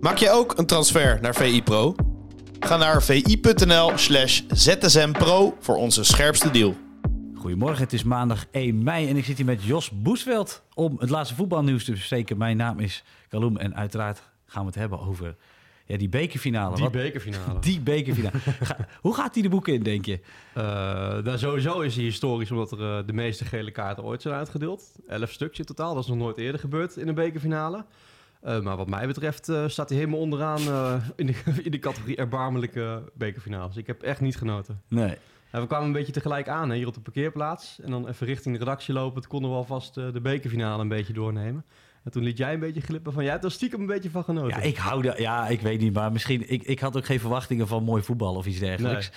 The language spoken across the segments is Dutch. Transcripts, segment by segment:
Maak je ook een transfer naar VI Pro? Ga naar vi.nl slash zsmpro voor onze scherpste deal. Goedemorgen, het is maandag 1 mei en ik zit hier met Jos Boesveld om het laatste voetbalnieuws te bespreken. Mijn naam is Kaloem en uiteraard gaan we het hebben over ja, die bekerfinale. Die Wat- bekerfinale. Die bekerfinale. Ga- hoe gaat die de boeken in, denk je? Eh, nou, sowieso is die historisch omdat er eh, de meeste gele kaarten ooit zijn uitgedeeld. Elf stuks in totaal. Dat is nog nooit eerder gebeurd in een bekerfinale. Eh, maar wat mij betreft eh, staat hij helemaal onderaan eh, in, de, in de categorie erbarmelijke bekerfinales. Ik heb echt niet genoten. Nee. We kwamen een beetje tegelijk aan hè, hier op de parkeerplaats. En dan even richting de redactie lopen. Toen konden we alvast de bekerfinale een beetje doornemen. En toen liet jij een beetje glippen van... Jij hebt er stiekem een beetje van genoten. Ja, ik hou daar. Ja, ik weet niet, maar misschien. Ik, ik had ook geen verwachtingen van mooi voetbal of iets dergelijks.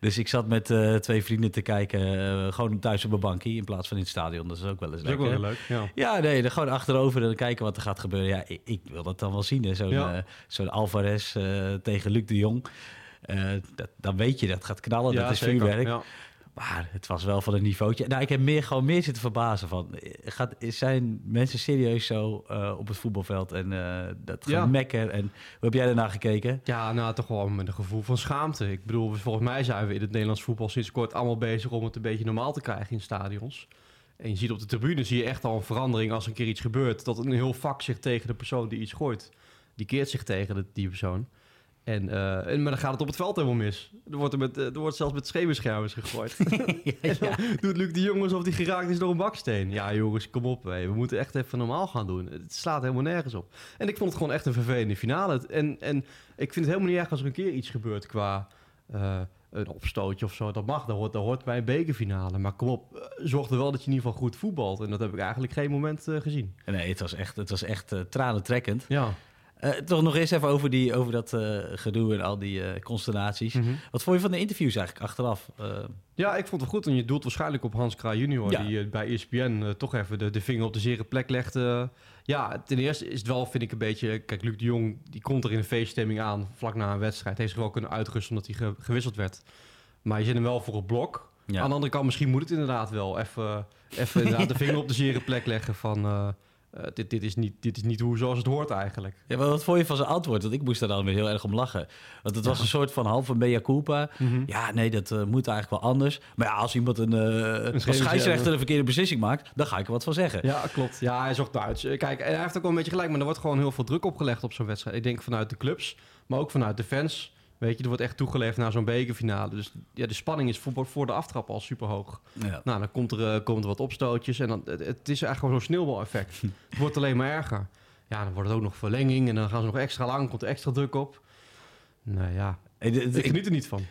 Dus ik zat met eh, twee vrienden te kijken, eh, gewoon thuis op een bankje in plaats van in het stadion. Dat is ook wel eens dat is ook wel heel leuk. Ja. Ja, nee, dan gewoon achterover en kijken wat er gaat gebeuren. Ja, ik, ik wil dat dan wel zien. Zo'n Ja. zo'n Alvarez tegen Luc de Jong. Dat, dan weet je dat gaat knallen, Ja, dat is zeker. vuurwerk. Maar het was wel van een niveautje. Nou, ik heb meer, gewoon meer zitten verbazen van... eh, Gaat, zijn mensen serieus zo eh, op het voetbalveld en eh, dat Ja. gemekker? En hoe heb jij daarna gekeken? Ja, nou toch wel met een gevoel van schaamte. Ik bedoel, volgens mij zijn we in het Nederlands voetbal sinds kort allemaal bezig om het een beetje normaal te krijgen in stadions. En je ziet op de tribune zie je echt al een verandering als een keer iets gebeurt. Dat een heel vak zich tegen de persoon die iets gooit. Die keert zich tegen de, die persoon. En, eh, en, maar dan gaat het op het veld helemaal mis. Er wordt, er met, eh, er wordt zelfs met schemerschermers gegooid. En dan doet Luc de Jong alsof hij geraakt is door een baksteen. Ja jongens, kom op. hé. We moeten echt even normaal gaan doen. Het slaat helemaal nergens op. En ik vond het gewoon echt een vervelende finale. En, en ik vind het helemaal niet erg als er een keer iets gebeurt qua eh, een opstootje of zo. Dat mag, dat hoort, dat hoort bij een bekerfinale. Maar kom op, zorg er wel dat je in ieder geval goed voetbalt. En dat heb ik eigenlijk geen moment gezien. Nee, het was echt, het was echt eh, tranentrekkend. Ja. Eh, toch nog eens even over, die, over dat eh, gedoe en al die eh, constellaties. Wat vond je van de interviews eigenlijk achteraf? Ja, ik vond het goed. En je doelt waarschijnlijk op Hans Kraaij junior... Ja. die bij ESPN toch even de, de vinger op de zere plek legde. Ja, ten eerste is het wel, vind ik, een beetje... Kijk, Luc de Jong die komt er in een feeststemming aan... vlak na een wedstrijd. Heeft zich wel kunnen uitrusten omdat hij ge- gewisseld werd. Maar je zit hem wel voor het blok. ja. Aan de andere kant, misschien moet het inderdaad wel even, even inderdaad de vinger op de zere plek leggen van... eh, dit, dit, is niet, dit is niet hoe zoals het hoort eigenlijk. Ja, maar wat vond je van zijn antwoord? Want ik moest daar dan weer heel erg om lachen. Want het was een soort van halve mea culpa. Ja, nee, dat eh, moet eigenlijk wel anders. Maar ja, als iemand een, eh als scheidsrechter- een verkeerde beslissing maakt... dan ga ik er wat van zeggen. Ja, klopt. Ja, hij zocht Duits. Kijk, hij heeft ook wel een beetje gelijk, maar er wordt gewoon heel veel druk opgelegd op zo'n wedstrijd. Ik denk vanuit de clubs, maar ook vanuit de fans. Weet je, er wordt echt toegeleefd naar zo'n bekerfinale. Dus ja, de spanning is voor, voor de aftrap al super hoog. Ja. Nou, dan komt er, eh, komen er wat opstootjes en dan, het, het is eigenlijk gewoon zo'n sneeuwbaleffect. het wordt alleen maar erger. Ja, dan wordt het ook nog verlenging en dan gaan ze nog extra lang, komt er extra druk op. Nou ja, ik geniet er niet van.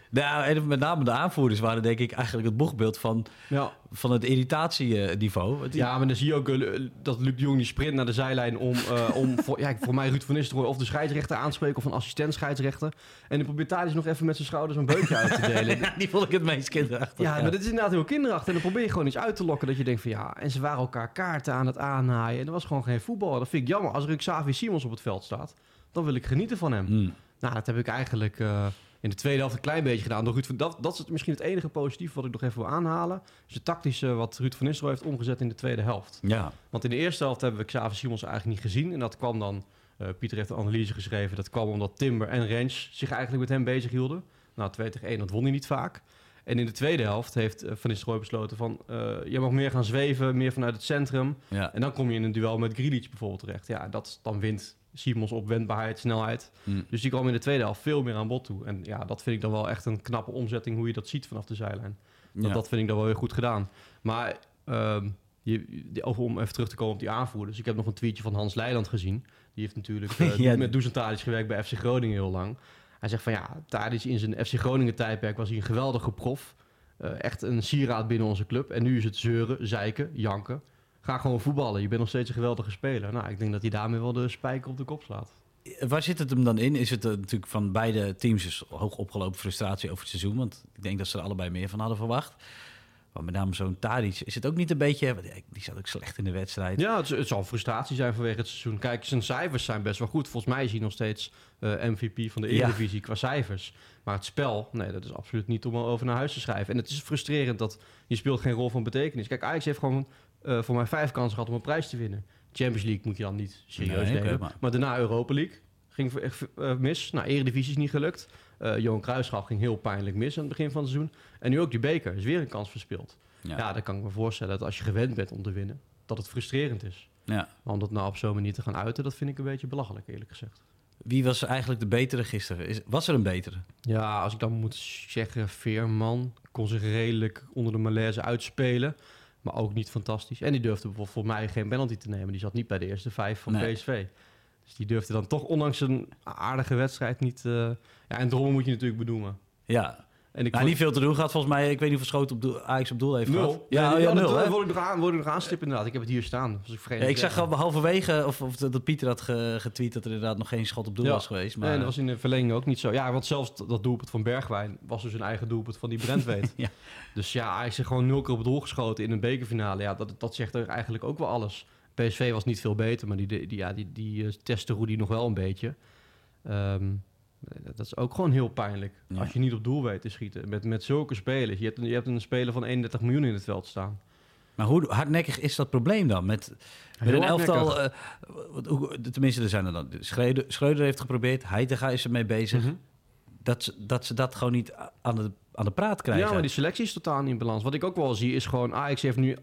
met name de aanvoerders waren denk ik eigenlijk het boegbeeld van, Ja, van het irritatieniveau. Ja, maar dan zie je ook eh, dat Luc de Jong die sprint naar de zijlijn om, eh, om voor, ja, voor mij Ruud van Nistelrooy of de scheidsrechter aanspreken of een assistent scheidsrechter. En dan probeert Thadis nog even met zijn schouders een beukje uit te delen. Ja, die vond ik het meest kinderachtig. Ja, maar dat is inderdaad heel kinderachtig. En dan probeer je gewoon iets uit te lokken dat je denkt van ja, en ze waren elkaar kaarten aan het aanhaaien. En er was gewoon geen voetbal. Dat vind ik jammer. Als er een Simons op het veld staat, dan wil ik genieten van hem. Hmm. Nou, dat heb ik eigenlijk eh, in de tweede helft een klein beetje gedaan. Door Ruud van, dat, dat is het- misschien het enige positief wat ik nog even wil aanhalen. Dus de tactische wat Ruud van Nistelrooy heeft omgezet in de tweede helft. Ja. Want in de eerste helft hebben we Xavi Simons eigenlijk niet gezien. En dat kwam dan, eh, Pieter heeft een analyse geschreven, dat kwam omdat Timber en Rens zich eigenlijk met hem bezig hielden. Nou, 2 tegen 1, dat won hij niet vaak. En in de tweede helft heeft eh, Van Nistelrooy besloten van... je mag meer gaan zweven, meer vanuit het centrum. Ja. En dan kom je in een duel met Grealish bijvoorbeeld terecht. Ja, dat dan wint Simons op wendbaarheid, snelheid. Hmm. Dus die kwam in de tweede helft veel meer aan bod toe. En ja, dat vind ik dan wel echt een knappe omzetting hoe je dat ziet vanaf de zijlijn. Dat, Ja. dat vind ik dan wel heel goed gedaan. Maar ehm, je, die- over, om even terug te komen op die aanvoerders. Ik heb nog een tweetje van Hans Leijland gezien. Die heeft natuurlijk eh, Ja. met Dusan Tadic gewerkt bij FC Groningen heel lang. Hij zegt van ja, Tadic in zijn FC Groningen tijdperk was hij een geweldige prof. Eh, echt een sieraad binnen onze club. En nu is het zeuren, zeiken, janken. Ga gewoon voetballen. Je bent nog steeds een geweldige speler. Nou, ik denk dat hij daarmee wel de spijker op de kop slaat. Waar zit het hem dan in? Is het eh, natuurlijk van beide teams dus hoog opgelopen frustratie over het seizoen? Want ik denk dat ze er allebei meer van hadden verwacht. Maar met name zo'n Tadic, is het ook niet een beetje... Die zat ook slecht in de wedstrijd. Ja, het, het zal frustratie zijn vanwege het seizoen. Kijk, zijn cijfers zijn best wel goed. Volgens mij is hij nog steeds eh, MVP van de Ja. Eredivisie qua cijfers. Maar het spel, nee, dat is absoluut niet om over naar huis te schrijven. En het is frustrerend dat je speelt geen rol van betekenis. Kijk, Ajax heeft gewoon eh, voor mij vijf kansen gehad om een prijs te winnen. Champions League moet je dan niet serieus Nee, nemen. maar- maar... daarna Europa League. ging v- echt, eh, mis. Nou, Eredivisie is niet gelukt. Eh Johan Cruijffschaal ging heel pijnlijk mis aan het begin van het seizoen. En nu ook die beker, is weer een kans verspeeld. Ja. Ja, dan kan ik me voorstellen dat als je gewend bent om te winnen, dat het frustrerend is. Ja. Maar om dat nou op zo'n manier te gaan uiten, dat vind ik een beetje belachelijk, eerlijk gezegd. Wie was eigenlijk de betere gisteren? Is, was er een betere? Ja, als ik dan moet zeggen, Veerman kon zich redelijk onder de malaise uitspelen. Maar ook niet fantastisch. En die durfde bijvoorbeeld voor mij geen penalty te nemen. Die zat niet bij de eerste vijf van Nee. PSV. Dus die durfde dan toch, ondanks een aardige wedstrijd, niet... eh, Ja, en Drommel moet je natuurlijk benoemen. Ja. En ik Nou, niet veel te doen gehad volgens mij. Ik weet niet hoeveel schoten op doel, Ajax op doel heeft gehad. Nul. Ja, Nee, oh, ja, nul. dat wil ik nog aan, ik nog aanstippen inderdaad. Ik heb het hier staan. Was ik vergeten Ja, ik zag al halverwege, of, of dat Pieter had ge- getweet, dat er inderdaad nog geen schot op doel Ja. was geweest. Maar Nee, dat was in de verlenging ook niet zo. Ja, want zelfs dat doelpunt van Bergwijn was dus een eigen doelpunt van die Brentweet. Ja. Dus ja, hij is er gewoon nul keer op het doel geschoten in een bekerfinale. Ja, dat, dat zegt er eigenlijk ook wel alles. PSV was niet veel beter, maar die, die, ja, die, die eh, testte Rudy nog wel een beetje. Ehm, dat is ook gewoon heel pijnlijk. Ja. Als je niet op doel weet te schieten. Met, met zulke spelers. Je hebt, een, je hebt een speler van 31 miljoen in het veld staan. Maar hoe hardnekkig is dat probleem dan? Met, met een elftal, hoe- tenminste, er zijn er dan. Schreuder, Schreuder heeft geprobeerd, Heitinga is ermee bezig. Mhm. dat, ze, dat ze dat gewoon niet aan de, aan de praat krijgen. Ja, maar die selectie is totaal niet in balans. Wat ik ook wel zie is gewoon... Ajax heeft nu eh,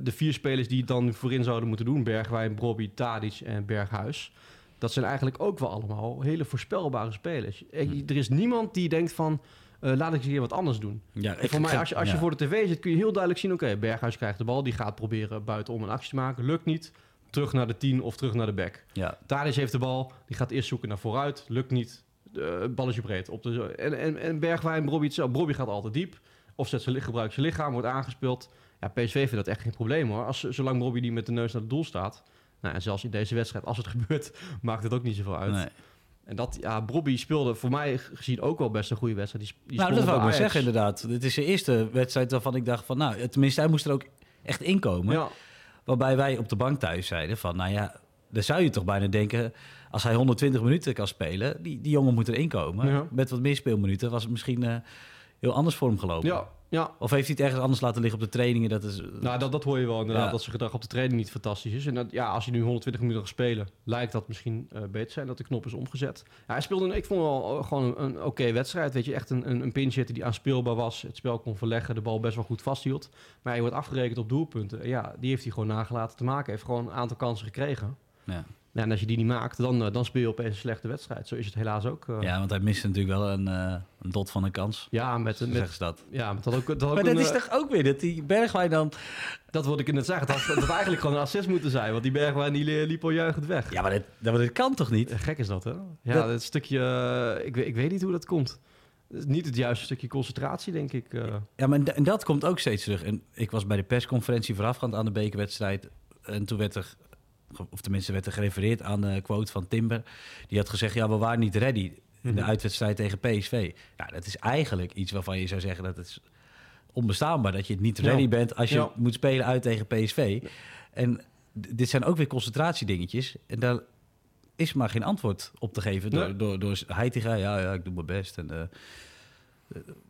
de vier spelers die het dan voorin zouden moeten doen. Bergwijn, Brobby, Tadic en Berghuis. Dat zijn eigenlijk ook wel allemaal hele voorspelbare spelers. Ik- Er is niemand die denkt van... eh, laat ik eens hier wat anders doen. ja, En voor mij, als je, als je ja. voor de tv zit, kun je heel duidelijk zien... oké, Berghuis krijgt de bal, die gaat proberen buitenom een actie te maken. Lukt niet, terug naar de 10 of terug naar de back. Ja, Tadic heeft de bal, die gaat eerst zoeken naar vooruit. Lukt niet, uh, balletje breed. Op de, en, en, en Bergwijn, Brobby gaat altijd diep. Of zet zijn, gebruikt zijn lichaam, wordt aangespeeld. Ja, PSV vindt dat echt geen probleem hoor. Als, zolang Brobby niet met de neus naar het doel staat. Nou, en zelfs in deze wedstrijd, als het gebeurt, maakt het ook niet zoveel uit. nee. En dat, ja, Brobby speelde voor mij gezien ook wel best een goede wedstrijd. Die, die Nou, dat wou ik maar zeggen inderdaad. Dit is de eerste wedstrijd waarvan ik dacht van... nou, tenminste, hij moest er ook echt inkomen. Ja, Waarbij wij op de bank thuis zeiden van... nou ja, dan zou je toch bijna denken... als hij 120 minuten kan spelen... die, die jongen moet erin komen. Ja. Met wat meer speelminuten was het misschien eh, heel anders voor hem gelopen. ja, ja. Of heeft hij het ergens anders laten liggen op de trainingen? Dat is, Nou, dat, dat hoor je wel inderdaad, Ja. dat zijn gedrag op de training niet fantastisch is. En dat, ja, als je nu 120 minuten gaat spelen, lijkt dat misschien eh, beter zijn dat de knop is omgezet. Ja, hij speelde, een- ik vond wel eh, gewoon een, een oké wedstrijd. Weet je, echt een, een, een pinch hitter die aanspeelbaar was, het spel kon verleggen, de bal best wel goed vasthield. Maar hij wordt afgerekend op doelpunten. En ja, die heeft hij gewoon nagelaten te maken. Hij heeft gewoon een aantal kansen gekregen. ja. Ja, en als je die niet maakt, dan, eh, dan speel je opeens een slechte wedstrijd. Zo is het helaas ook. eh. ja, want hij miste natuurlijk wel een, eh, een dot van een kans. ja, met, met, zeggen ze dat. ja, met dat ook, dat ook Maar een, dat is toch ook weer dat die Bergwijn dan... dat wilde ik net zeggen. Dat had, dat had eigenlijk gewoon een assist moeten zijn. Want die Bergwijn die li- liep al juichend weg. Ja, maar dit, dat, maar dit kan toch niet? Gek is dat, hè? Ja, Dat- dat stukje... ik, weet, ik weet niet hoe dat komt. Het is niet het juiste stukje concentratie, denk ik. Ja, maar en dat komt ook steeds terug. En ik was bij de persconferentie voorafgaand aan de bekerwedstrijd. En toen werd er, of tenminste werd er gerefereerd aan de quote van Timber. Die had gezegd, ja, we waren niet ready in de Mhm. uitwedstrijd tegen PSV. Ja, dat is eigenlijk iets waarvan je zou zeggen dat het is onbestaanbaar. Dat je niet Ja. ready bent als je Ja. moet spelen uit tegen PSV. En dit zijn ook weer concentratiedingetjes. En daar is maar geen antwoord op te geven door, Nee. door, door. Ja, ja, ik doe mijn best. En, eh,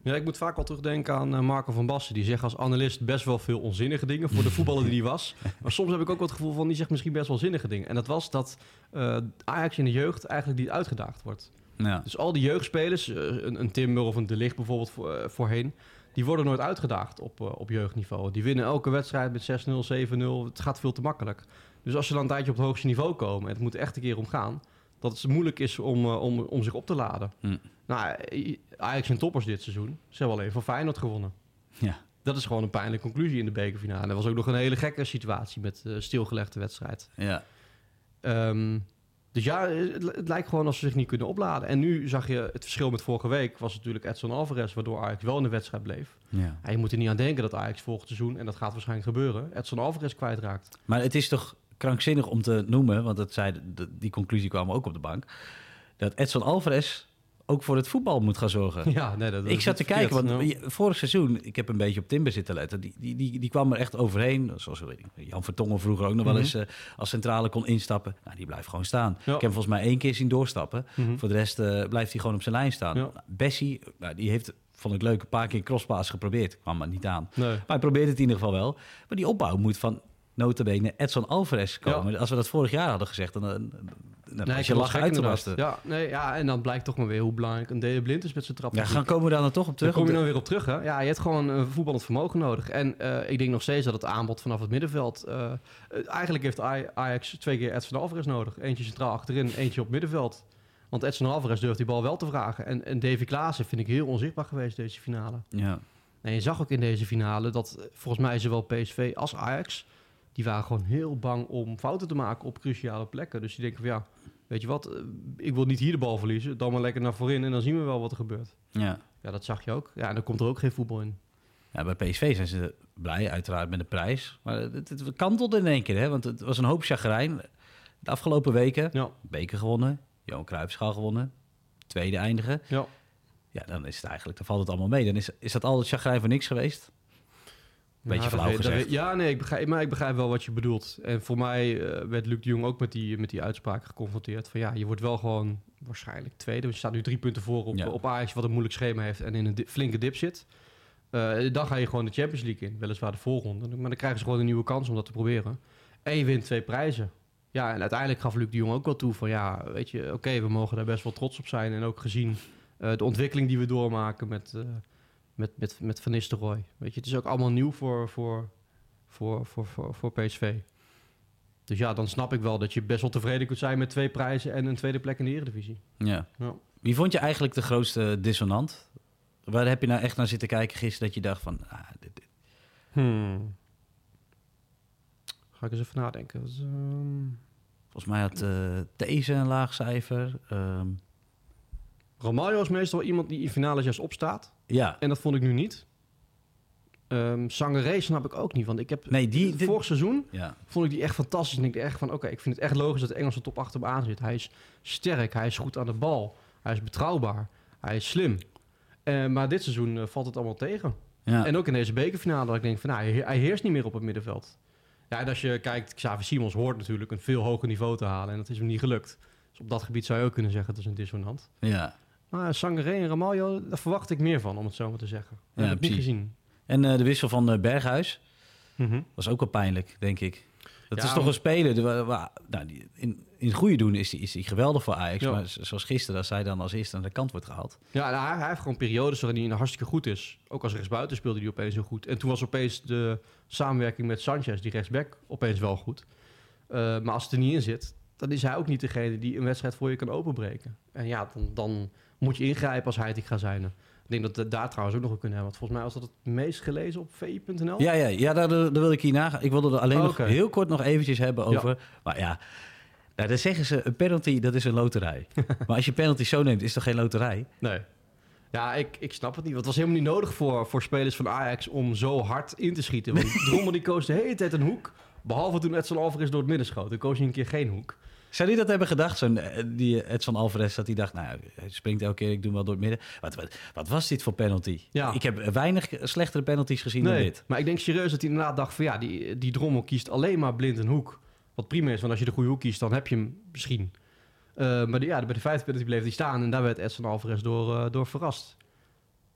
Ja, ik moet vaak wel terugdenken aan eh, Marco van Basten. Die zegt als analist best wel veel onzinnige dingen voor de voetballer die hij was. Maar soms heb ik ook wel het gevoel van, die zegt misschien best wel zinnige dingen. En dat was dat eh, Ajax in de jeugd eigenlijk niet uitgedaagd wordt. ja. Dus al die jeugdspelers, eh, een, een Timber of een De Ligt bijvoorbeeld voor, voorheen... die worden nooit uitgedaagd op, op jeugdniveau. Die winnen elke wedstrijd met 6-0, 7-0. Het gaat veel te makkelijk. Dus als ze dan een tijdje op het hoogste niveau komen... en het moet echt een keer om gaan... dat het moeilijk is om, eh, om, om zich op te laden. Hm. Nou, Ajax en toppers dit seizoen. Ze hebben alleen van Feyenoord gewonnen. ja. Dat is gewoon een pijnlijke conclusie in de bekerfinale. Er was ook nog een hele gekke situatie met eh stilgelegde wedstrijd. ja. Ehm, dus ja, het, het lijkt gewoon alsof ze zich niet kunnen opladen. En nu zag je het verschil met vorige week... was natuurlijk Edson Alvarez, waardoor Ajax wel in de wedstrijd bleef. ja. En je moet er niet aan denken dat Ajax volgend seizoen... en dat gaat waarschijnlijk gebeuren... Edson Alvarez kwijtraakt. Maar het is toch krankzinnig om te noemen, want dat zei, die conclusie kwam ook op de bank, dat Edson Alvarez ook voor het voetbal moet gaan zorgen. Ja, nee, dat, ik zat te kijken, want vorig seizoen, ik heb een beetje op Timber zitten letten, die, die, die, die kwam er echt overheen. Zoals weet ik, Jan Vertongen vroeger ook nog wel Mhm. eens eh, als centrale kon instappen. Nou, die blijft gewoon staan. Ja. Ik heb hem volgens mij één keer zien doorstappen. Mhm. Voor de rest eh, blijft hij gewoon op zijn lijn staan. Ja. Nou, Bessie, nou, die heeft, vond ik leuk, een paar keer een crosspaas geprobeerd. Kwam maar niet aan. Nee. Maar hij probeert het in ieder geval wel. Maar die opbouw moet van notabene Edson Alvarez komen. Als we dat vorig jaar hadden gezegd, dan, dan- nou, Nee, als ik je lachen uit te barsten. Ja, nee, ja, en dan blijkt toch maar weer hoe belangrijk een Dele Blind is met zijn trap. Ja, gaan komen we daar dan toch op terug? Daar kom je dan weer op terug, hè? Ja, je hebt gewoon een voetballend vermogen nodig. En eh, ik denk nog steeds dat het aanbod vanaf het middenveld... eh, eh, eigenlijk heeft Aj- Ajax twee keer Edson Alvarez nodig. Eentje centraal achterin, eentje op middenveld. Want Edson Alvarez durft die bal wel te vragen. En, en Davy Klaassen vind ik heel onzichtbaar geweest deze finale. Ja. En je zag ook in deze finale dat eh, volgens mij zowel PSV als Ajax... die waren gewoon heel bang om fouten te maken op cruciale plekken. Dus die denken van ja, weet je wat... eh, ik wil niet hier de bal verliezen. Dan maar lekker naar voorin en dan zien we wel wat er gebeurt. Ja. Ja, dat zag je ook. Ja, en dan komt er ook geen voetbal in. ja, bij PSV zijn ze blij, uiteraard, met de prijs. Maar het, het kantelde in één keer, hè? Want het was een hoop chagrijn. De afgelopen weken, Ja, beker gewonnen, Johan Cruijffschaal gewonnen, tweede eindigen. ja. Ja, dan is het eigenlijk, dan valt het allemaal mee. Dan is, is dat al het chagrijn voor niks geweest? Beetje Ja, flauw dat weet- ja, nee, ik begrijp, maar ik begrijp wel wat je bedoelt. En voor mij eh, werd Luc de Jong ook met die, met die uitspraak geconfronteerd. Van ja, je wordt wel gewoon waarschijnlijk tweede. Want je staat nu drie punten voor op, Ja. op Ajax, wat een moeilijk schema heeft en in een di- flinke dip zit. Eh, dan ga je gewoon de Champions League in, weliswaar de voorronde. Maar dan krijgen ze gewoon een nieuwe kans om dat te proberen. En je wint twee prijzen. Ja, en uiteindelijk gaf Luc de Jong ook wel toe van ja, weet je, oké, we mogen daar best wel trots op zijn. En ook gezien eh, de ontwikkeling die we doormaken met, met, met, met Van Nistelrooy. Weet je, het is ook allemaal nieuw voor, voor, voor, voor, voor, voor PSV. Dus ja, dan snap ik wel dat je best wel tevreden kunt zijn met twee prijzen en een tweede plek in de Eredivisie. Ja. Ja. Wie vond je eigenlijk de grootste dissonant? Waar heb je nou echt naar zitten kijken gisteren dat je dacht van... Ah, dit, dit- Hmm. Ga ik eens even nadenken. Is, ehm, volgens mij had eh deze een laag cijfer. Ehm, Romario is meestal iemand die in finales juist opstaat. ja, En dat vond ik nu niet. Ehm Sangaré snap ik ook niet. Want ik heb nee, die... dit- vorig seizoen ja. vond ik die echt fantastisch. En ik dacht echt van, oké, ik vind het echt logisch dat de Engelse top achter hem aan zit. Hij is sterk, hij is goed aan de bal, hij is betrouwbaar, hij is slim. Eh, maar dit seizoen eh, valt het allemaal tegen. Ja. En ook in deze bekerfinale dat ik denk van, nou, hij, hij heerst niet meer op het middenveld. Ja, en als je kijkt, Xavi Simons hoort natuurlijk een veel hoger niveau te halen. En dat is hem niet gelukt. Dus op dat gebied zou je ook kunnen zeggen, dat is een dissonant. ja. Maar Sangaré en Ramaljo, daar verwacht ik meer van, om het zo maar te zeggen. Ja, heb ik niet precies. gezien. En eh, de wissel van eh, Berghuis Mhm. was ook wel pijnlijk, denk ik. Dat Ja, is toch maar- een speler... de- wa- wa- nou, die, in, in het goede doen is hij is die geweldig voor Ajax. Ja. Maar zoals gisteren, als hij dan als eerste aan de kant wordt gehaald. Ja, nou, hij, hij heeft gewoon periodes waarin hij hartstikke goed is. Ook als rechtsbuiten speelde hij opeens heel goed. En toen was opeens de samenwerking met Sanchez, die rechtsback, opeens wel goed. Eh, maar als het er niet in zit, dan is hij ook niet degene die een wedstrijd voor je kan openbreken. En ja, dan, dan moet je ingrijpen als hij het gaat zijn. Ik denk dat we daar trouwens ook nog wel kunnen hebben. Want volgens mij was dat het meest gelezen op vi.nl. Ja, ja, ja daar, daar wil ik hier nagaan. Ik wilde er alleen Oh, nog heel kort nog eventjes hebben Ja. over... Maar ja, nou, dan zeggen ze, een penalty, dat is een loterij. maar als je penalty zo neemt, is toch geen loterij? Nee. Ja, ik, ik snap het niet. Want het was helemaal niet nodig voor, voor spelers van Ajax om zo hard in te schieten. Want Drommel die koos de hele tijd een hoek. Behalve toen Edson Alvarez door het midden schoot. Dan koos hij een keer geen hoek. Zou die dat hebben gedacht, zo'n eh, die Edson Alvarez, dat hij dacht, nou, hij springt elke keer, ik doe hem wel door het midden. Wat, wat, wat was dit voor penalty? Ja. Ik heb weinig slechtere penalties gezien dan dit. maar ik denk serieus dat hij inderdaad dacht van ja, die, die Drommel kiest alleen maar blind een hoek. Wat prima is, want als je de goede hoek kiest, dan heb je hem misschien. Eh, maar de, ja, bij de vijfde penalty bleef hij staan en daar werd Edson Alvarez door, eh, door verrast.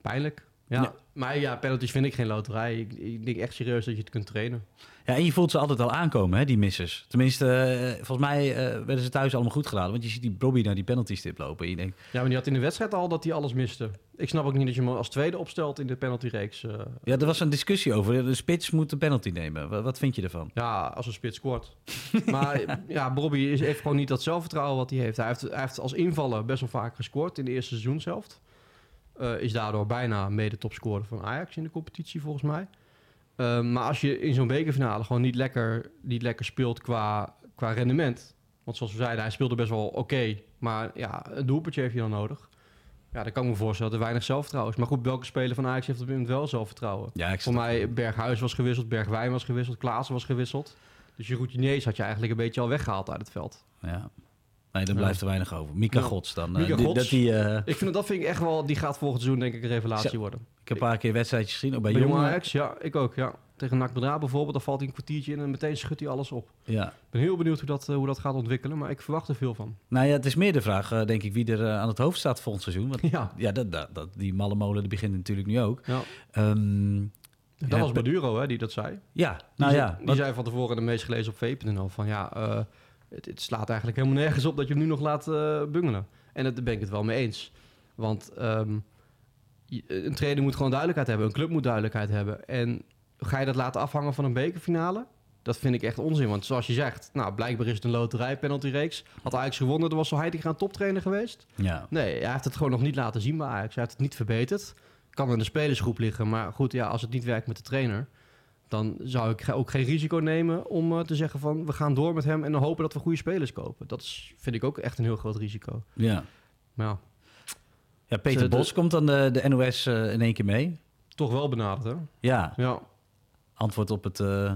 Pijnlijk. Ja. Ja. Maar ja, penalties vind ik geen loterij. Ik, ik denk echt serieus dat je het kunt trainen. Ja, en je voelt ze altijd al aankomen, hè, die missers. Tenminste, eh, volgens mij eh, werden ze thuis allemaal goed geladen. Want je ziet die Bobby naar die penalty stip lopen. En je denkt, Ja, maar die had in de wedstrijd al dat hij alles miste. Ik snap ook niet dat je hem als tweede opstelt in de penaltyreeks. eh. ja, er was een discussie over. De spits moet de penalty nemen. Wat, wat vind je ervan? ja, als een spits scoort. maar ja, Bobby is, heeft gewoon niet dat zelfvertrouwen wat hij heeft. Hij heeft, hij heeft als invaller best wel vaak gescoord in de eerste seizoenshelft. Eh is daardoor bijna mede topscorer van Ajax in de competitie volgens mij. Eh, maar als je in zo'n bekerfinale gewoon niet lekker, niet lekker speelt qua, qua rendement. Want zoals we zeiden, hij speelde best wel oké. maar ja, een doelpuntje heeft hij dan nodig. Ja, dan kan ik me voorstellen dat er weinig zelfvertrouwen is. Maar goed, welke speler van Ajax heeft op dit moment wel zelfvertrouwen? Ja, ik Voor mij, Berghuis was gewisseld, Bergwijn was gewisseld, Klaassen was gewisseld. Dus je routiniers had je eigenlijk een beetje al weggehaald uit het veld. Ja. Nee, dan blijft er weinig over. Mika Ja. Gods dan. eh, Mika die- Gods. Dat die, eh, Ik vind dat vind ik echt wel, die gaat volgend seizoen denk ik een revelatie worden. ik heb een paar keer wedstrijdjes gezien. Ook bij, jonge Ajax, ja, ik ook, ja. Tegen NAC Breda bijvoorbeeld, dan valt hij een kwartiertje in en meteen schudt hij alles op. Ja. Ik ben heel benieuwd hoe dat, eh, hoe dat gaat ontwikkelen, maar ik verwacht er veel van. Nou ja, het is meer de vraag, eh, denk ik, wie er eh, aan het hoofd staat volgend seizoen. Want Ja, ja, dat, dat, dat, die malle molen die begint natuurlijk nu ook. ja. Ehm, dat Ja, was Maduro hè, die dat zei. ja, Die, nou zei, ja. die wat- zei van tevoren de meest gelezen op VPNL van ja, eh, Het, het slaat eigenlijk helemaal nergens op dat je hem nu nog laat eh, bungelen. En daar ben ik het wel mee eens. Want ehm, een trainer moet gewoon duidelijkheid hebben. Een club moet duidelijkheid hebben. En ga je dat laten afhangen van een bekerfinale? Dat vind ik echt onzin. Want zoals je zegt, nou, blijkbaar is het een loterij, penaltyreeks. Had Ajax gewonnen, dan was zo Heitinga een toptrainer geweest. Ja. Nee, hij heeft het gewoon nog niet laten zien bij Ajax. Hij heeft het niet verbeterd. Kan in de spelersgroep liggen. Maar goed, ja, als het niet werkt met de trainer... dan zou ik ook geen risico nemen om eh, te zeggen van... we gaan door met hem en dan hopen dat we goede spelers kopen. Dat is, vind ik ook echt een heel groot risico. ja. Maar ja, Ja, Peter Bos komt dan de, de NOS eh, in één keer mee. toch wel benaderd, hè? Ja, Ja, antwoord op het, eh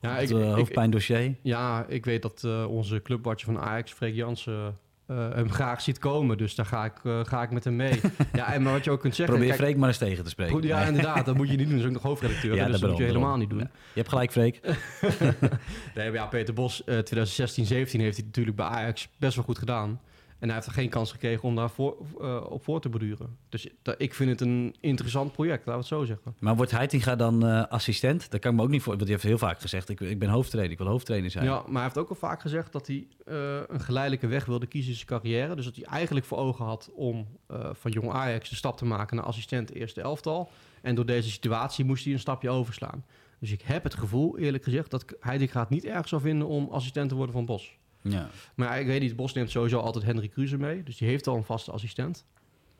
ja, op ik, het ik, hoofdpijndossier. ja ik weet dat onze clubwatcher van Ajax, Freek Jansen... eh, hem graag ziet komen, dus daar ga ik, eh, ga ik met hem mee. ja, en maar wat je ook kunt zeggen... Probeer kijk, Freek maar eens tegen te spreken. Ja, inderdaad, dat moet je niet doen. Dat is ook nog hoofdredacteur, Ja, dus dat moet je helemaal niet doen. Ja. Je hebt gelijk, Freek. Nee, ja, Peter Bos, eh 2016, 17 heeft hij natuurlijk bij Ajax best wel goed gedaan. En hij heeft er geen kans gekregen om daar voor, eh, op voor te borduren. Dus ik vind het een interessant project, laten we het zo zeggen. Maar wordt Heitinga dan eh, assistent? Dat kan ik me ook niet voor. Want die heeft heel vaak gezegd: ik, ik ben hoofdtrainer, ik wil hoofdtrainer zijn. Ja, maar hij heeft ook al vaak gezegd dat hij eh, een geleidelijke weg wilde kiezen in zijn carrière. Dus dat hij eigenlijk voor ogen had om van jong Ajax de stap te maken naar assistent eerste elftal. En door deze situatie moest hij een stapje overslaan. Dus ik heb het gevoel, eerlijk gezegd, dat Heidinga het niet erg zou vinden om assistent te worden van Bos. Ja. Maar ik weet niet, Bos neemt sowieso altijd Henry Kruse mee. Dus die heeft al een vaste assistent.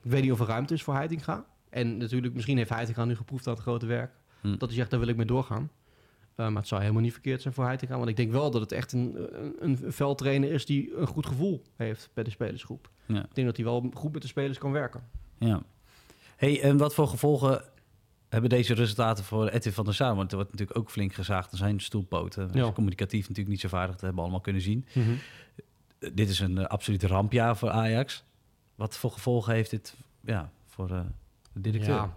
Ik weet niet of er ruimte is voor Heitinga. En natuurlijk, misschien heeft Heitinga nu geproefd aan het grote werk. Hm. Dat hij zegt, daar wil ik mee doorgaan. Eh, maar het zou helemaal niet verkeerd zijn voor Heitinga. Want ik denk wel dat het echt een, een, een veldtrainer is die een goed gevoel heeft bij de spelersgroep. Ja. Ik denk dat hij wel goed met de spelers kan werken. ja. Hey, en wat voor gevolgen hebben deze resultaten voor Edwin van der Sar? Want er wordt natuurlijk ook flink gezaagd aan zijn stoelpoten. Is Ja. communicatief natuurlijk niet zo vaardig, dat hebben we allemaal kunnen zien. Eh, dit is een uh, absoluut rampjaar voor Ajax. Wat voor gevolgen heeft dit ja, voor uh, de directeur? Ja,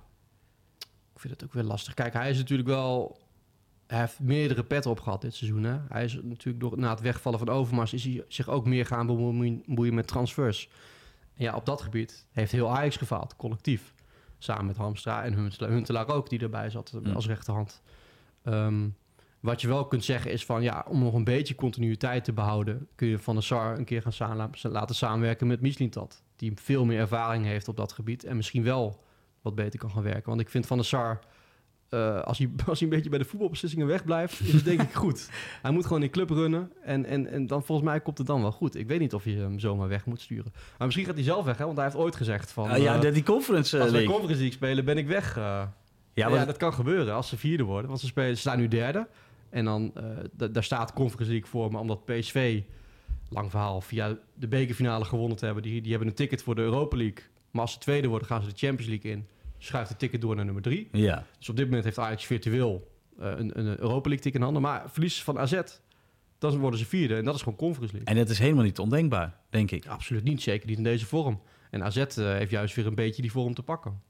ik vind het ook weer lastig. Kijk, hij is natuurlijk wel... Hij heeft meerdere petten op gehad dit seizoen. Hè? Hij is natuurlijk door, na het wegvallen van Overmars... is hij zich ook meer gaan bemoeien, bemoeien met transfers. En ja, op dat gebied heeft heel Ajax gefaald, collectief. Samen met Hamstra en Huntelaar, Huntelaar ook, die erbij zat Mm. als rechterhand. Um, wat je wel kunt zeggen is van... ja, om nog een beetje continuïteit te behouden... kun je Van der Sar een keer gaan samen, laten samenwerken met Mislintat. Die veel meer ervaring heeft op dat gebied... en misschien wel wat beter kan gaan werken. Want ik vind Van der Sar... Uh, als, hij, als hij een beetje bij de voetbalbeslissingen wegblijft, is het denk ik goed. Hij moet gewoon in club runnen en, en, en dan volgens mij komt het dan wel goed. Ik weet niet of je hem zomaar weg moet sturen. Maar misschien gaat hij zelf weg, hè? want hij heeft ooit gezegd van... Uh, ja, uh, die conference Als we league. conference league spelen, ben ik weg. Ja, ja, dat kan gebeuren als ze vierde worden. Want ze, spelen, ze staan nu derde. En dan, daar staat conference league voor, maar omdat PSV, lang verhaal, via de bekerfinale gewonnen te hebben, die, die hebben een ticket voor de Europa League. Maar als ze tweede worden, gaan ze de Champions League in schuift de ticket door naar nummer drie. Ja. Dus op dit moment heeft Ajax virtueel uh, een, een Europa League ticket in handen. Maar verlies van AZ, dan worden ze vierde. En dat is gewoon Conference League. En dat is helemaal niet ondenkbaar, denk ik. Absoluut niet. Zeker niet in deze vorm. En AZ uh, heeft juist weer een beetje die vorm te pakken.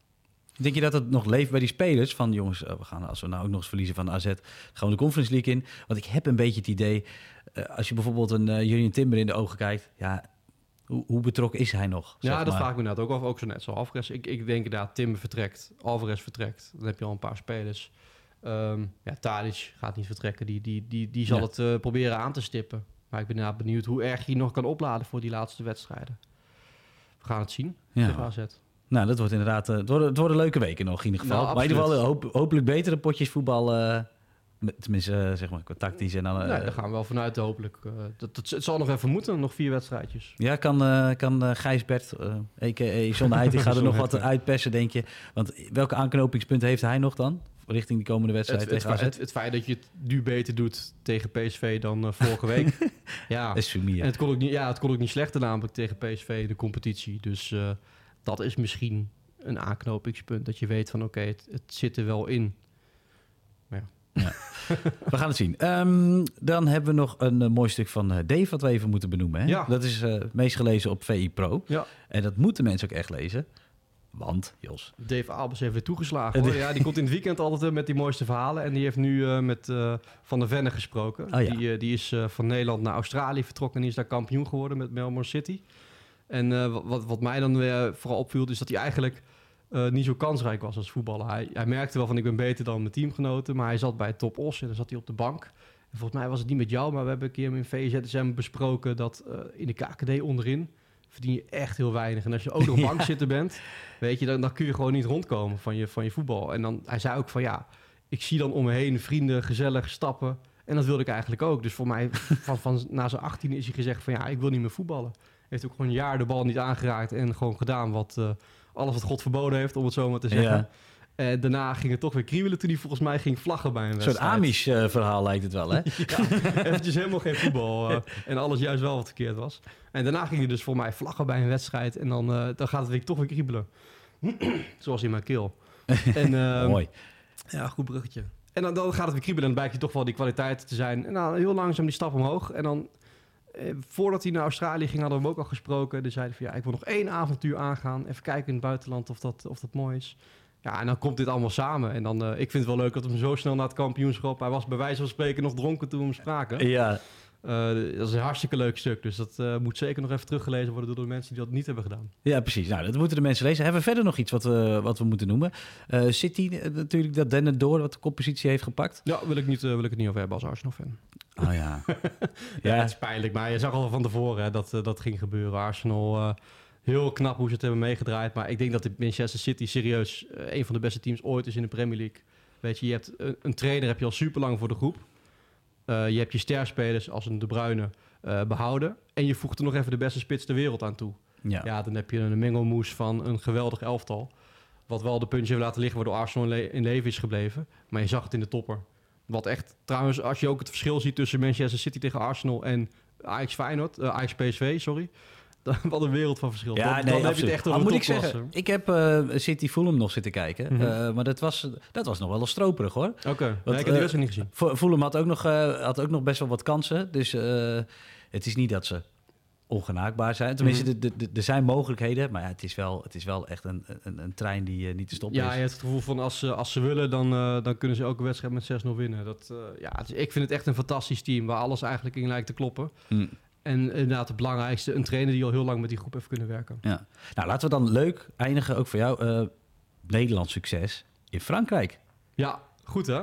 Denk je dat het nog leeft bij die spelers? Van jongens, uh, we gaan als we nou ook nog eens verliezen van AZ, gaan we de Conference League in. Want ik heb een beetje het idee, uh, als je bijvoorbeeld een uh, Julian Timber in de ogen kijkt, ja, hoe, hoe, betrokken is hij nog? Ja, dat vraag ik me net ook af. Ook zo net zo Alvarez. Ik, ik denk inderdaad, Timber vertrekt, Alvarez vertrekt. Dan heb je al een paar spelers. Um, ja, Tadic gaat niet vertrekken. Die, die, die, die zal ja. het uh, proberen aan te stippen. Maar ik ben inderdaad benieuwd hoe erg hij nog kan opladen voor die laatste wedstrijden. We gaan het zien. Ja. AZ. Nou, dat wordt inderdaad... Uh, het, worden, het worden leuke weken nog in ieder geval. Nou, maar in ieder geval hoop, hopelijk betere potjes voetbal... Tenminste, uh, zeg maar, tactisch en dan... nee, daar gaan we wel vanuit hopelijk. Uh, dat, dat, het zal nog even moeten, nog vier wedstrijdjes. Ja, kan, kan Gijsbert, a.k.a. John Heiting, gaat er nog wat uitpersen, denk je? Want welke aanknopingspunten heeft hij nog dan? Richting die komende wedstrijd het, tegen het, AZ? Het, het, feit dat je het nu beter doet tegen PSV dan uh, vorige week. ja. is en het kon, ook niet, ja, het kon ook niet slechter namelijk tegen PSV in de competitie. Dus uh, dat is misschien een aanknopingspunt. Dat je weet van oké, okay, het, het zit er wel in. Maar ja. Ja. we gaan het zien. Um, dan hebben we nog een uh, mooi stuk van uh, Dave wat we even moeten benoemen. Hè? Ja. Dat is uh, meest gelezen op VI Pro. Ja. En dat moeten mensen ook echt lezen. Want, Jos... Dave Albers heeft weer toegeslagen. Hoor. Ja, die komt in het weekend altijd met die mooiste verhalen. En die heeft nu met Van der Venne gesproken. Oh, ja. die, die is van Nederland naar Australië vertrokken... en die is daar kampioen geworden met Melbourne City. En wat, wat mij dan weer vooral opviel... is dat hij eigenlijk niet zo kansrijk was als voetballer. Hij, hij merkte wel van ik ben beter dan mijn teamgenoten... maar hij zat bij Top Os en dan zat hij op de bank... volgens mij was het niet met jou, maar we hebben een keer in VZSM besproken dat eh, in de KKD onderin verdien je echt heel weinig. En als je ook nog Ja. bank zitten bent, weet je, dan, dan kun je gewoon niet rondkomen van je, van je voetbal. En dan, hij zei ook van ja, ik zie dan om me heen vrienden gezellig stappen. En dat wilde ik eigenlijk ook. Dus voor mij, van, van na zijn 18 is hij gezegd van ja, ik wil niet meer voetballen. Heeft ook gewoon een jaar de bal niet aangeraakt en gewoon gedaan wat eh, alles wat God verboden heeft, om het zo maar te zeggen. Ja. En daarna ging het toch weer kriebelen toen hij volgens mij ging vlaggen bij een Een soort wedstrijd. Amish-verhaal lijkt het wel, hè? Ja, eventjes helemaal geen voetbal. eh, en alles juist wel wat verkeerd was. En daarna ging hij dus voor mij vlaggen bij een wedstrijd. En dan, eh, dan gaat het weer toch weer kriebelen. Zoals in mijn keel. En, eh, Mooi. Ja, goed bruggetje. En dan, dan gaat het weer kriebelen en dan blijkt hij toch wel die kwaliteit te zijn. En dan heel langzaam die stap omhoog. En dan, eh, voordat hij naar Australië ging, hadden we hem ook al gesproken. Dus zei hij van, ja, ik wil nog één avontuur aangaan. Even kijken in het buitenland of dat, of dat mooi is. Ja, en dan komt dit allemaal samen. En dan, eh, ik vind het wel leuk dat we hem zo snel naar het kampioenschap... Hij was bij wijze van spreken nog dronken toen we hem spraken. Ja, Eh, dat is een hartstikke leuk stuk. Dus dat moet zeker nog even teruggelezen worden door de mensen die dat niet hebben gedaan. ja, precies. Nou, dat moeten de mensen lezen. Hebben we verder nog iets wat we, wat we moeten noemen? Eh, City, natuurlijk, dat Dennis Door wat de koppositie heeft gepakt. Ja, wil ik, niet, wil ik het niet over hebben als Arsenal-fan. Oh ja. Ja, ja, het is pijnlijk. Maar je zag al van tevoren hè, dat eh, dat ging gebeuren. Arsenal, eh, heel knap hoe ze het hebben meegedraaid. Maar ik denk dat de Manchester City serieus eh, een van de beste teams ooit is in de Premier League. Weet je, je hebt een, een trainer heb je al super lang voor de groep. Je hebt je sterspelers als een De Bruyne eh, behouden. En je voegt er nog even de beste spits ter wereld aan toe. ja. Ja, dan heb je een mengelmoes van een geweldig elftal. Wat wel de puntje heeft laten liggen waardoor Arsenal in leven is gebleven. Maar je zag het in de topper. Wat echt, trouwens, als je ook het verschil ziet tussen Manchester City tegen Arsenal en Ajax Feyenoord, eh, Ajax PSV, sorry. Dan, wat een wereld van verschil. Ja, dan, nee, dan heb je het echt over moet ik zeggen, ik heb eh, City Fulham nog zitten kijken. Mhm. Eh, maar dat was, dat was nog wel een stroperig, hoor. Oké, nee, Want, ik heb die wedstrijd niet gezien. Fu- Fulham had ook, nog, had ook nog best wel wat kansen. Dus het is niet dat ze ongenaakbaar zijn. Tenminste, Mhm. er zijn mogelijkheden. Maar ja, het, is wel, het is wel echt een, een, een trein die eh, niet te stoppen Ja, is. je hebt het gevoel van als ze, als ze willen, dan, eh, dan kunnen ze elke wedstrijd met 6-0 winnen. Dat, eh, ja, is- ik vind het echt een fantastisch team waar alles eigenlijk in lijkt te kloppen. Hm. En inderdaad, het belangrijkste, een trainer die al heel lang met die groep heeft kunnen werken. Ja. Nou, laten we dan leuk eindigen, ook voor jou. Nederlands succes in Frankrijk. Ja, goed hè?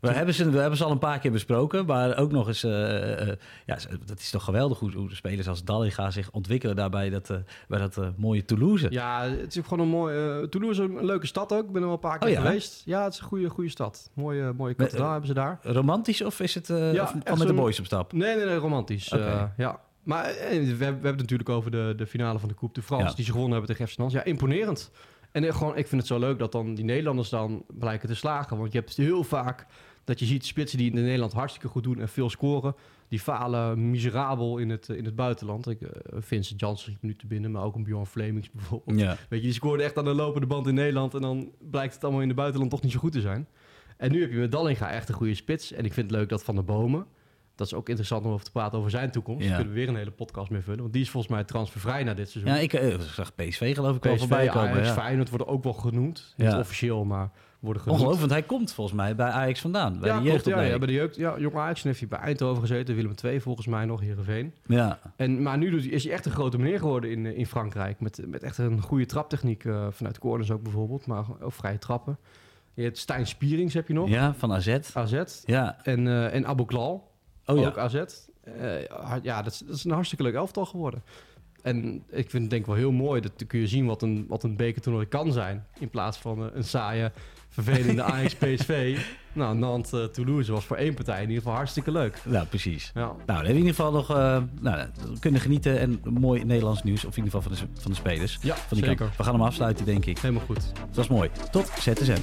We hebben, ze, we hebben ze al een paar keer besproken, maar ook nog eens... eh, ja, dat is toch geweldig hoe, hoe de spelers als Dallinga zich ontwikkelen daarbij dat, bij dat mooie Toulouse. Ja, het is ook gewoon een mooi... eh Toulouse is een leuke stad ook. Ik ben er wel een paar keer Oh ja? geweest. Ja, het is een goede, goede stad. Mooie, mooie kathedraal hebben ze daar. Romantisch of is het Ja, of met de boys op stap? Nee, nee, nee, romantisch. Ja. Maar we, hebben- we hebben het natuurlijk over de, de finale van de Coupe de France... Ja. die ze gewonnen hebben tegen FC Nantes. Ja, imponerend. En eh, gewoon, ik vind het zo leuk dat dan die Nederlanders dan blijken te slagen. Want je hebt heel vaak dat je ziet spitsen die in Nederland hartstikke goed doen... en veel scoren. Die falen miserabel in het, eh, in het buitenland. Ik, eh, Vincent Janssen schiet nu te binnen, maar ook een Bjorn Flemings bijvoorbeeld. Ja. Weet je, die scoorde echt aan de lopende band in Nederland. En dan blijkt het allemaal in het buitenland toch niet zo goed te zijn. En nu heb je met Dallinga echt een goede spits. En ik vind het leuk dat Van der Bomen... Dat is ook interessant om over te praten over zijn toekomst. Ja. Kunnen we weer een hele podcast mee vullen. Want die is volgens mij transfervrij na dit seizoen. Ja, ik eh, zag PSV geloof ik wel voorbij komen. Ajax, ja. Feyenoord worden ook wel genoemd. Niet Ja. officieel, maar worden genoemd. Ongelooflijk, want hij komt volgens mij bij Ajax vandaan. Bij ja, de klopt, ja, bij de jeugd. Ja, Jong Ajax heeft hij bij Eindhoven gezeten. Willem II volgens mij nog, Heerenveen. Ja. En, maar nu is hij echt een grote meneer geworden in, eh, in Frankrijk. Met, met echt een goede traptechniek. eh, vanuit corners ook bijvoorbeeld, maar ook vrije trappen. Je hebt Stijn Spierings heb je nog. ja, van AZ. AZ. Ja. En, eh en Abu Klal, Oh ja. ook AZ. Eh, ja, dat is, dat is een hartstikke leuk elftal geworden. En ik vind het denk ik wel heel mooi. Dat kun je zien wat een, wat een bekertoernooi kan zijn. In plaats van eh, een saaie, vervelende Ajax PSV. Nou, Nantes eh, Toulouse was voor één partij in ieder geval hartstikke leuk. Nou, precies. Ja. Nou, dan hebben we in ieder geval nog nou, kunnen genieten en mooi Nederlands nieuws. Of in ieder geval van de, van de spelers. Ja, Van die zeker. kant. We gaan hem afsluiten, denk ik. Helemaal goed. Dat is mooi. Tot ZSM.